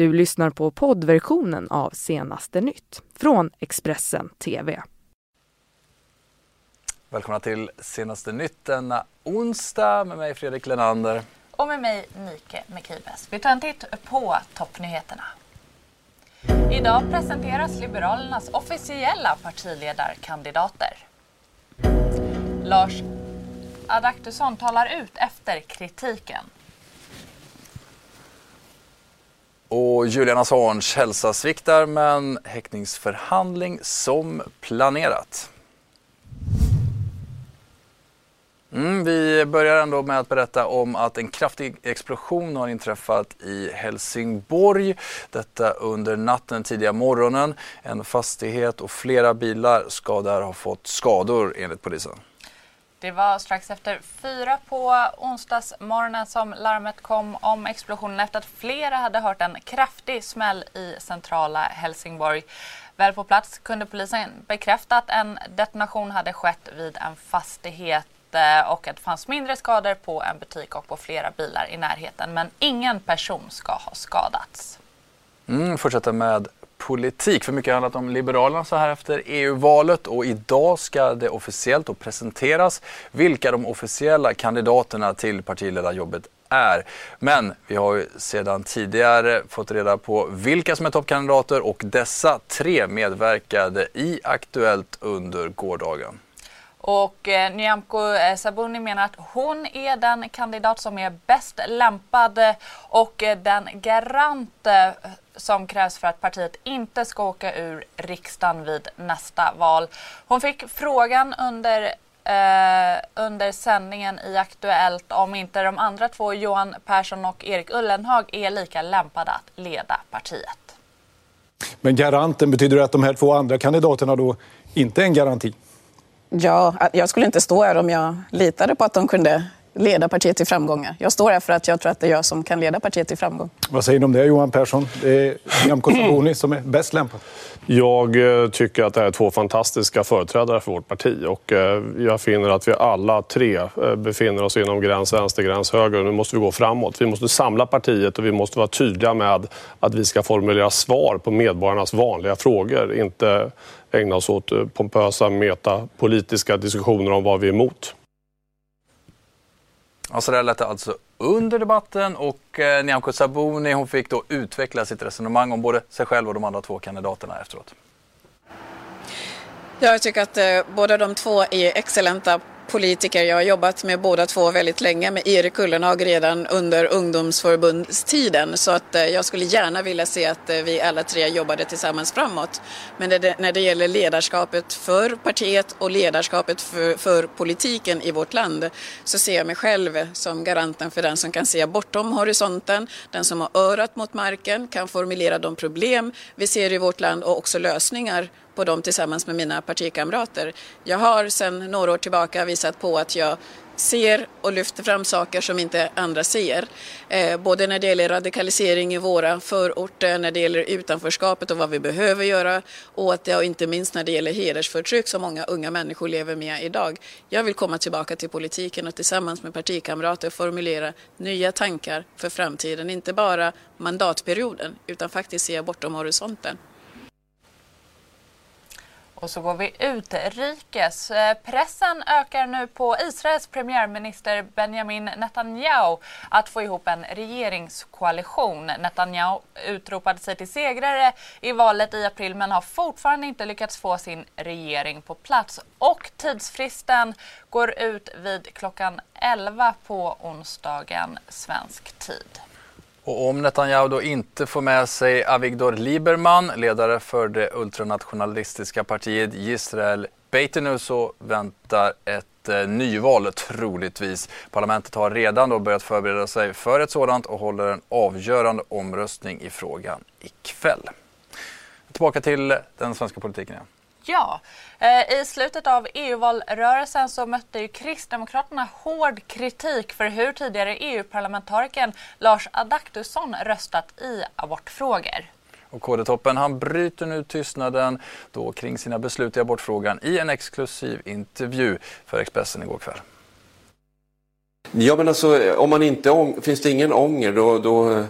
Du lyssnar på poddversionen av Senaste nytt från Expressen TV. Välkomna till Senaste nytt denna onsdag med mig Fredrik Lenander. Och med mig Nike Mekibes. Vi tar en titt på toppnyheterna. Idag presenteras Liberalernas officiella partiledarkandidater. Lars Adaktusson talar ut efter kritiken. Och Julian Assange hälsa sviktar men häktningsförhandling som planerat. Mm, vi börjar ändå med att berätta om att en kraftig explosion har inträffat i Helsingborg. Detta under natten, tidiga morgonen. En fastighet och flera bilar ska där ha fått skador enligt polisen. Det var strax efter fyra på onsdagsmorgonen som larmet kom om explosionen efter att flera hade hört en kraftig smäll i centrala Helsingborg. Väl på plats kunde polisen bekräfta att en detonation hade skett vid en fastighet eh, och att det fanns mindre skador på en butik och på flera bilar i närheten. Men ingen person ska ha skadats. Mm, fortsätter med politik. För mycket har handlat om Liberalerna så här efter EU-valet och idag ska det officiellt och presenteras vilka de officiella kandidaterna till partiledarjobbet är. Men vi har ju sedan tidigare fått reda på vilka som är toppkandidater och dessa tre medverkade i Aktuellt under gårdagen. Och eh, Nyamko eh, Sabuni menar att hon är den kandidat som är bäst lämpad eh, och eh, den garant eh, som krävs för att partiet inte ska åka ur riksdagen vid nästa val. Hon fick frågan under eh, under sändningen i Aktuellt om inte de andra två, Johan Persson och Erik Ullenhag, är lika lämpade att leda partiet. Men garanten, betyder det att de här två andra kandidaterna då inte är en garanti? Ja, jag skulle inte stå här om jag litade på att de kunde leda partiet till framgångar. Jag står här för att jag tror att det är jag som kan leda partiet till framgång. Vad säger du om det Johan Persson? Det är Nyamko Sabuni som är bäst lämpad. Jag eh, tycker att det är två fantastiska företrädare för vårt parti och eh, jag finner att vi alla tre eh, befinner oss inom gräns vänster, gräns höger. Nu måste vi gå framåt. Vi måste samla partiet och vi måste vara tydliga med att vi ska formulera svar på medborgarnas vanliga frågor. Inte ägna oss åt pompösa metapolitiska diskussioner om vad vi är emot. Ja, så där lät det alltså under debatten och eh, Nyamko Sabuni hon fick då utveckla sitt resonemang om både sig själv och de andra två kandidaterna efteråt. Jag tycker att eh, båda de två är excellenta politiker. Jag har jobbat med båda två väldigt länge, med Erik Ullenhag redan under ungdomsförbundstiden. Så att eh, jag skulle gärna vilja se att eh, vi alla tre jobbade tillsammans framåt. Men när det gäller ledarskapet för partiet och ledarskapet för, för, politiken i vårt land så ser jag mig själv som garanten för den som kan se bortom horisonten, den som har örat mot marken, kan formulera de problem vi ser i vårt land och också lösningar på dem tillsammans med mina partikamrater. Jag har sedan några år tillbaka visat på att jag ser och lyfter fram saker som inte andra ser. Eh, både när det gäller radikalisering i våra förorter, när det gäller utanförskapet och vad vi behöver göra åt det och inte minst när det gäller hedersförtryck som många unga människor lever med idag. Jag vill komma tillbaka till politiken och tillsammans med partikamrater formulera nya tankar för framtiden, inte bara mandatperioden utan faktiskt se bortom horisonten. Och så går vi utrikes. Eh, pressen ökar nu på Israels premiärminister Benjamin Netanyahu att få ihop en regeringskoalition. Netanyahu utropade sig till segrare i valet i april men har fortfarande inte lyckats få sin regering på plats. Och tidsfristen går ut vid klockan 11 på onsdagen svensk tid. Och om Netanyahu då inte får med sig Avigdor Lieberman, ledare för det ultranationalistiska partiet Israel Beitenu, så väntar ett eh, nyval troligtvis. Parlamentet har redan då börjat förbereda sig för ett sådant och håller en avgörande omröstning i frågan ikväll. Tillbaka till den svenska politiken igen. Ja, eh, i slutet av EU-valrörelsen så mötte ju Kristdemokraterna hård kritik för hur tidigare EU-parlamentarikern Lars Adaktusson röstat i abortfrågor. Och KD-toppen han bryter nu tystnaden då kring sina beslut i abortfrågan i en exklusiv intervju för Expressen igår kväll. Ja men alltså om man inte finns det ingen ånger då, då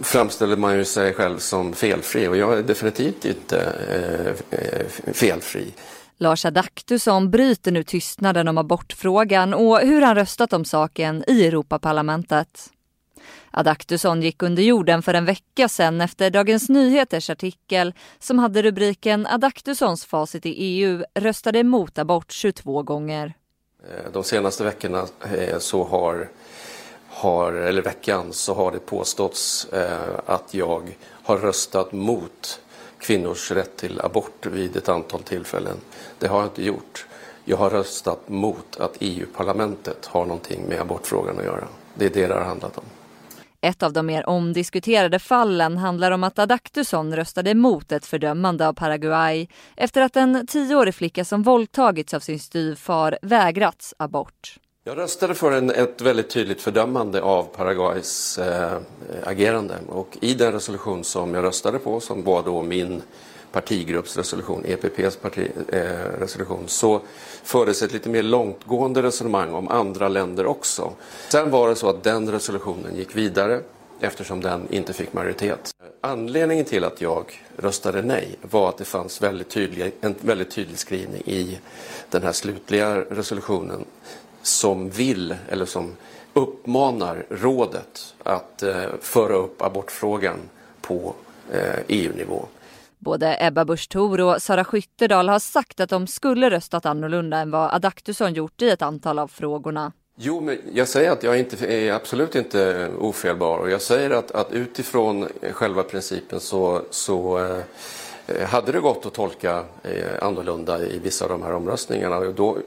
framställer man ju sig själv som felfri och jag är definitivt inte eh, felfri. Lars Adaktusson bryter nu tystnaden om abortfrågan och hur han röstat om saken i Europaparlamentet. Adaktusson gick under jorden för en vecka sedan efter Dagens Nyheters artikel som hade rubriken Adaktussons facit i EU röstade emot abort 22 gånger. Eh, de senaste veckorna eh, så har, har, eller veckan så har det påståtts eh, att jag har röstat mot kvinnors rätt till abort vid ett antal tillfällen. Det har jag inte gjort. Jag har röstat mot att EU-parlamentet har någonting med abortfrågan att göra. Det är det det har handlat om. Ett av de mer omdiskuterade fallen handlar om att Adaktusson röstade emot ett fördömande av Paraguay efter att en tioårig flicka som våldtagits av sin styvfar vägrats abort. Jag röstade för en, ett väldigt tydligt fördömande av Paraguays eh, agerande och i den resolution som jag röstade på som var då min partigrupps resolution, EPPs parti, eh, resolution, så fördes ett lite mer långtgående resonemang om andra länder också. Sen var det så att den resolutionen gick vidare eftersom den inte fick majoritet. Anledningen till att jag röstade nej var att det fanns väldigt tydlig, en väldigt tydlig skrivning i den här slutliga resolutionen som vill, eller som uppmanar rådet att eh, föra upp abortfrågan på eh, EU-nivå. Både Ebba Busch Thor och Sara Skyttedal har sagt att de skulle röstat annorlunda än vad Adaktusson gjort i ett antal av frågorna. Jo, men jag säger att jag inte, är absolut inte ofelbar och jag säger att, att utifrån själva principen så, så eh, hade det gått att tolka eh, annorlunda i vissa av de här omröstningarna. Då,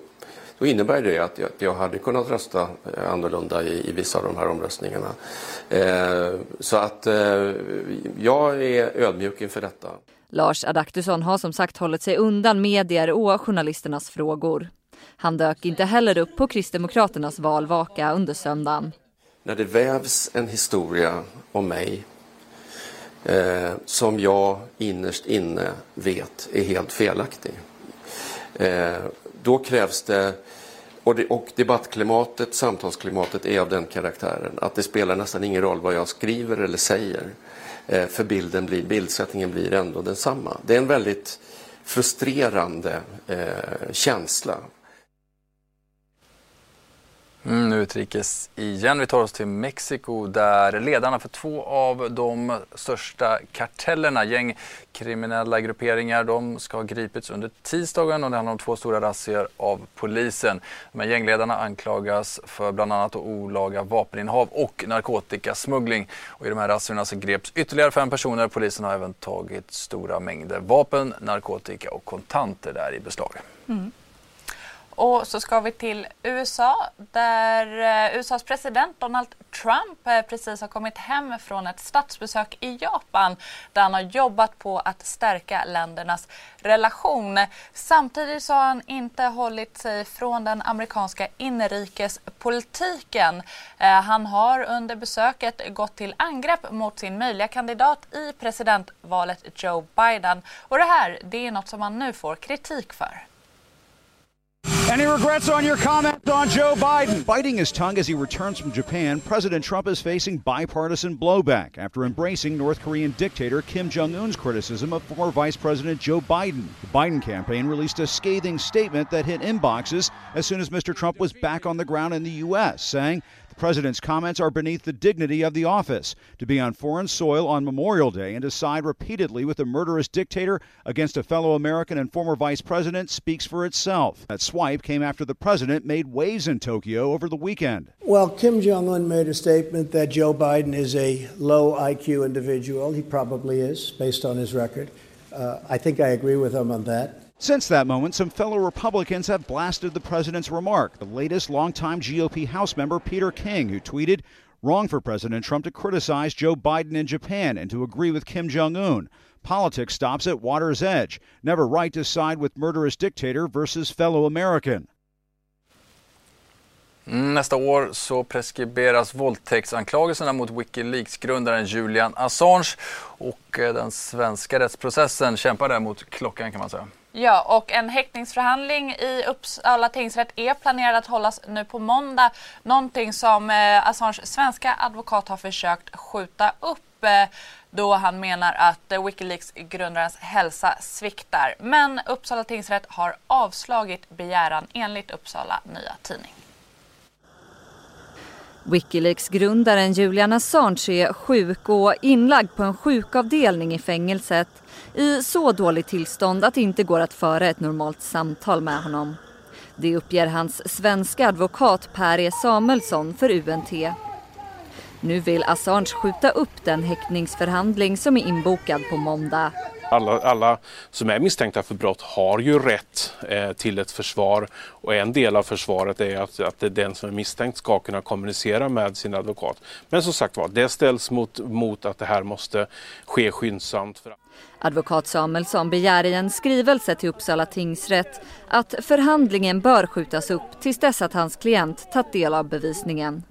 då innebär det att jag, jag hade kunnat rösta eh, annorlunda i, i vissa av de här omröstningarna. Eh, så att eh, jag är ödmjuk inför detta. Lars Adaktusson har som sagt hållit sig undan medier och journalisternas frågor. Han dök inte heller upp på Kristdemokraternas valvaka under söndagen. När det vävs en historia om mig eh, som jag innerst inne vet är helt felaktig. Eh, då krävs det och, det, och debattklimatet, samtalsklimatet är av den karaktären att det spelar nästan ingen roll vad jag skriver eller säger. Eh, för bilden blir, bildsättningen blir ändå densamma. Det är en väldigt frustrerande eh, känsla. Mm, utrikes igen. Vi tar oss till Mexiko där ledarna för två av de största kartellerna, gängkriminella grupperingar, de ska ha gripits under tisdagen och det handlar om två stora razzior av polisen. Men gängledarna anklagas för bland annat olaga vapeninnehav och narkotikasmuggling. Och I de här razziorna så greps ytterligare fem personer. Polisen har även tagit stora mängder vapen, narkotika och kontanter där i beslag. Mm. Och så ska vi till USA där eh, USAs president Donald Trump eh, precis har kommit hem från ett statsbesök i Japan där han har jobbat på att stärka ländernas relation. Samtidigt så har han inte hållit sig från den amerikanska inrikespolitiken. Eh, han har under besöket gått till angrepp mot sin möjliga kandidat i presidentvalet Joe Biden. Och det här det är något som han nu får kritik för. Any regrets on your comment on Joe Biden? Biting his tongue as he returns from Japan, President Trump is facing bipartisan blowback after embracing North Korean dictator Kim Jong un's criticism of former Vice President Joe Biden. The Biden campaign released a scathing statement that hit inboxes as soon as Mr. Trump was back on the ground in the U.S., saying president's comments are beneath the dignity of the office. To be on foreign soil on Memorial Day and to side repeatedly with a murderous dictator against a fellow American and former vice president speaks for itself. That swipe came after the president made waves in Tokyo over the weekend. Well, Kim Jong un made a statement that Joe Biden is a low IQ individual. He probably is, based on his record. Uh, I think I agree with him on that. Since that moment, some fellow Republicans have blasted the president's remark. The latest, longtime GOP House member Peter King, who tweeted, Wrong for President Trump to criticize Joe Biden in Japan and to agree with Kim Jong un. Politics stops at water's edge. Never right to side with murderous dictator versus fellow American. Nästa år så preskriberas våldtäktsanklagelserna mot Wikileaks-grundaren Julian Assange och eh, den svenska rättsprocessen kämpar där mot klockan kan man säga. Ja, och en häktningsförhandling i Uppsala tingsrätt är planerad att hållas nu på måndag. Någonting som eh, Assanges svenska advokat har försökt skjuta upp eh, då han menar att eh, Wikileaks-grundarens hälsa sviktar. Men Uppsala tingsrätt har avslagit begäran enligt Uppsala Nya Tidning. Wikileaks-grundaren Julian Assange är sjuk och inlagd på en sjukavdelning i fängelset i så dåligt tillstånd att det inte går att föra ett normalt samtal med honom. Det uppger hans svenska advokat Per E Samuelsson för UNT. Nu vill Assange skjuta upp den häktningsförhandling som är inbokad på måndag. Alla, alla som är misstänkta för brott har ju rätt eh, till ett försvar och en del av försvaret är att, att den som är misstänkt ska kunna kommunicera med sin advokat. Men som sagt var, det ställs mot, mot att det här måste ske skyndsamt. Advokat Samuelsson begär i en skrivelse till Uppsala tingsrätt att förhandlingen bör skjutas upp tills dess att hans klient tagit del av bevisningen.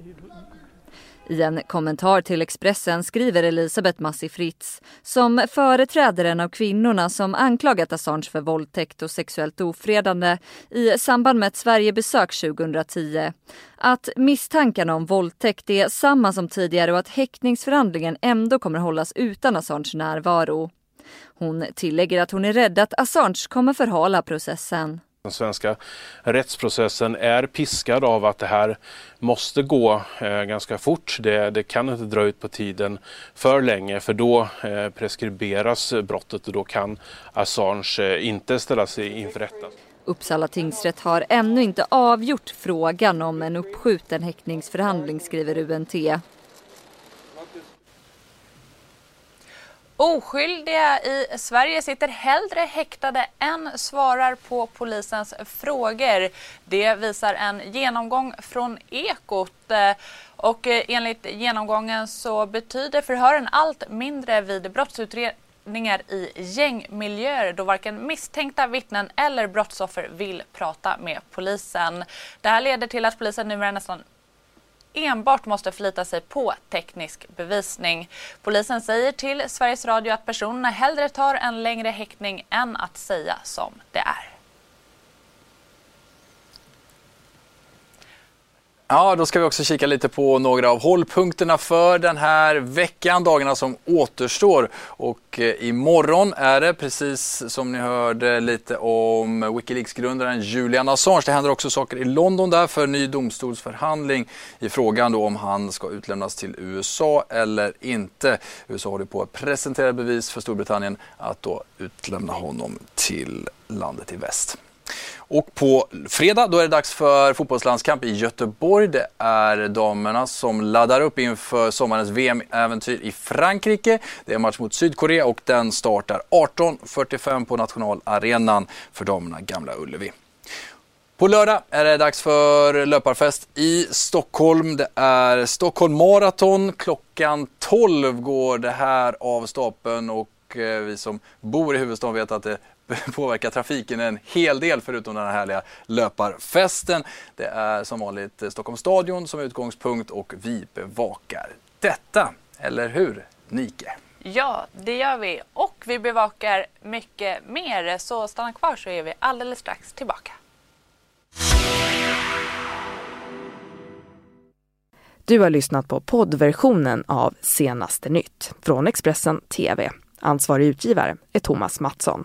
I en kommentar till Expressen skriver Elisabeth Massi Fritz, som företräder en av kvinnorna som anklagat Assange för våldtäkt och sexuellt ofredande i samband med ett Sverigebesök 2010, att misstankarna om våldtäkt är samma som tidigare och att häktningsförhandlingen ändå kommer hållas utan Assange närvaro. Hon tillägger att hon är rädd att Assange kommer förhala processen. Den svenska rättsprocessen är piskad av att det här måste gå eh, ganska fort. Det, det, kan inte dra ut på tiden för länge för då eh, preskriberas brottet och då kan Assange eh, inte ställas inför rätta. Uppsala tingsrätt har ännu inte avgjort frågan om en uppskjuten häktningsförhandling skriver UNT. Oskyldiga i Sverige sitter hellre häktade än svarar på polisens frågor. Det visar en genomgång från Ekot. Eh, och eh, enligt genomgången så betyder förhören allt mindre vid brottsutredningar i gängmiljöer då varken misstänkta vittnen eller brottsoffer vill prata med polisen. Det här leder till att polisen numera nästan enbart måste förlita sig på teknisk bevisning. Polisen säger till Sveriges Radio att personerna hellre tar en längre häktning än att säga som det är. Ja, då ska vi också kika lite på några av hållpunkterna för den här veckan, dagarna som återstår. Och eh, imorgon är det, precis som ni hörde lite om Wikileaks-grundaren Julian Assange. Det händer också saker i London där för ny domstolsförhandling i frågan då om han ska utlämnas till USA eller inte. USA håller på att presentera bevis för Storbritannien att då utlämna honom till landet i väst. Och på fredag då är det dags för fotbollslandskamp i Göteborg. Det är damerna som laddar upp inför sommarens VM-äventyr i Frankrike. Det är match mot Sydkorea och den startar 18.45 på nationalarenan för damerna Gamla Ullevi. På lördag är det dags för löparfest i Stockholm. Det är Stockholm Marathon. Klockan 12 går det här av stapeln och eh, vi som bor i huvudstaden vet att det påverkar trafiken en hel del förutom den här härliga löparfesten. Det är som vanligt Stockholms stadion som utgångspunkt och vi bevakar detta. Eller hur, Nike? Ja, det gör vi. Och vi bevakar mycket mer. Så stanna kvar så är vi alldeles strax tillbaka. Du har lyssnat på poddversionen av Senaste nytt från Expressen TV. Ansvarig utgivare är Thomas Mattsson.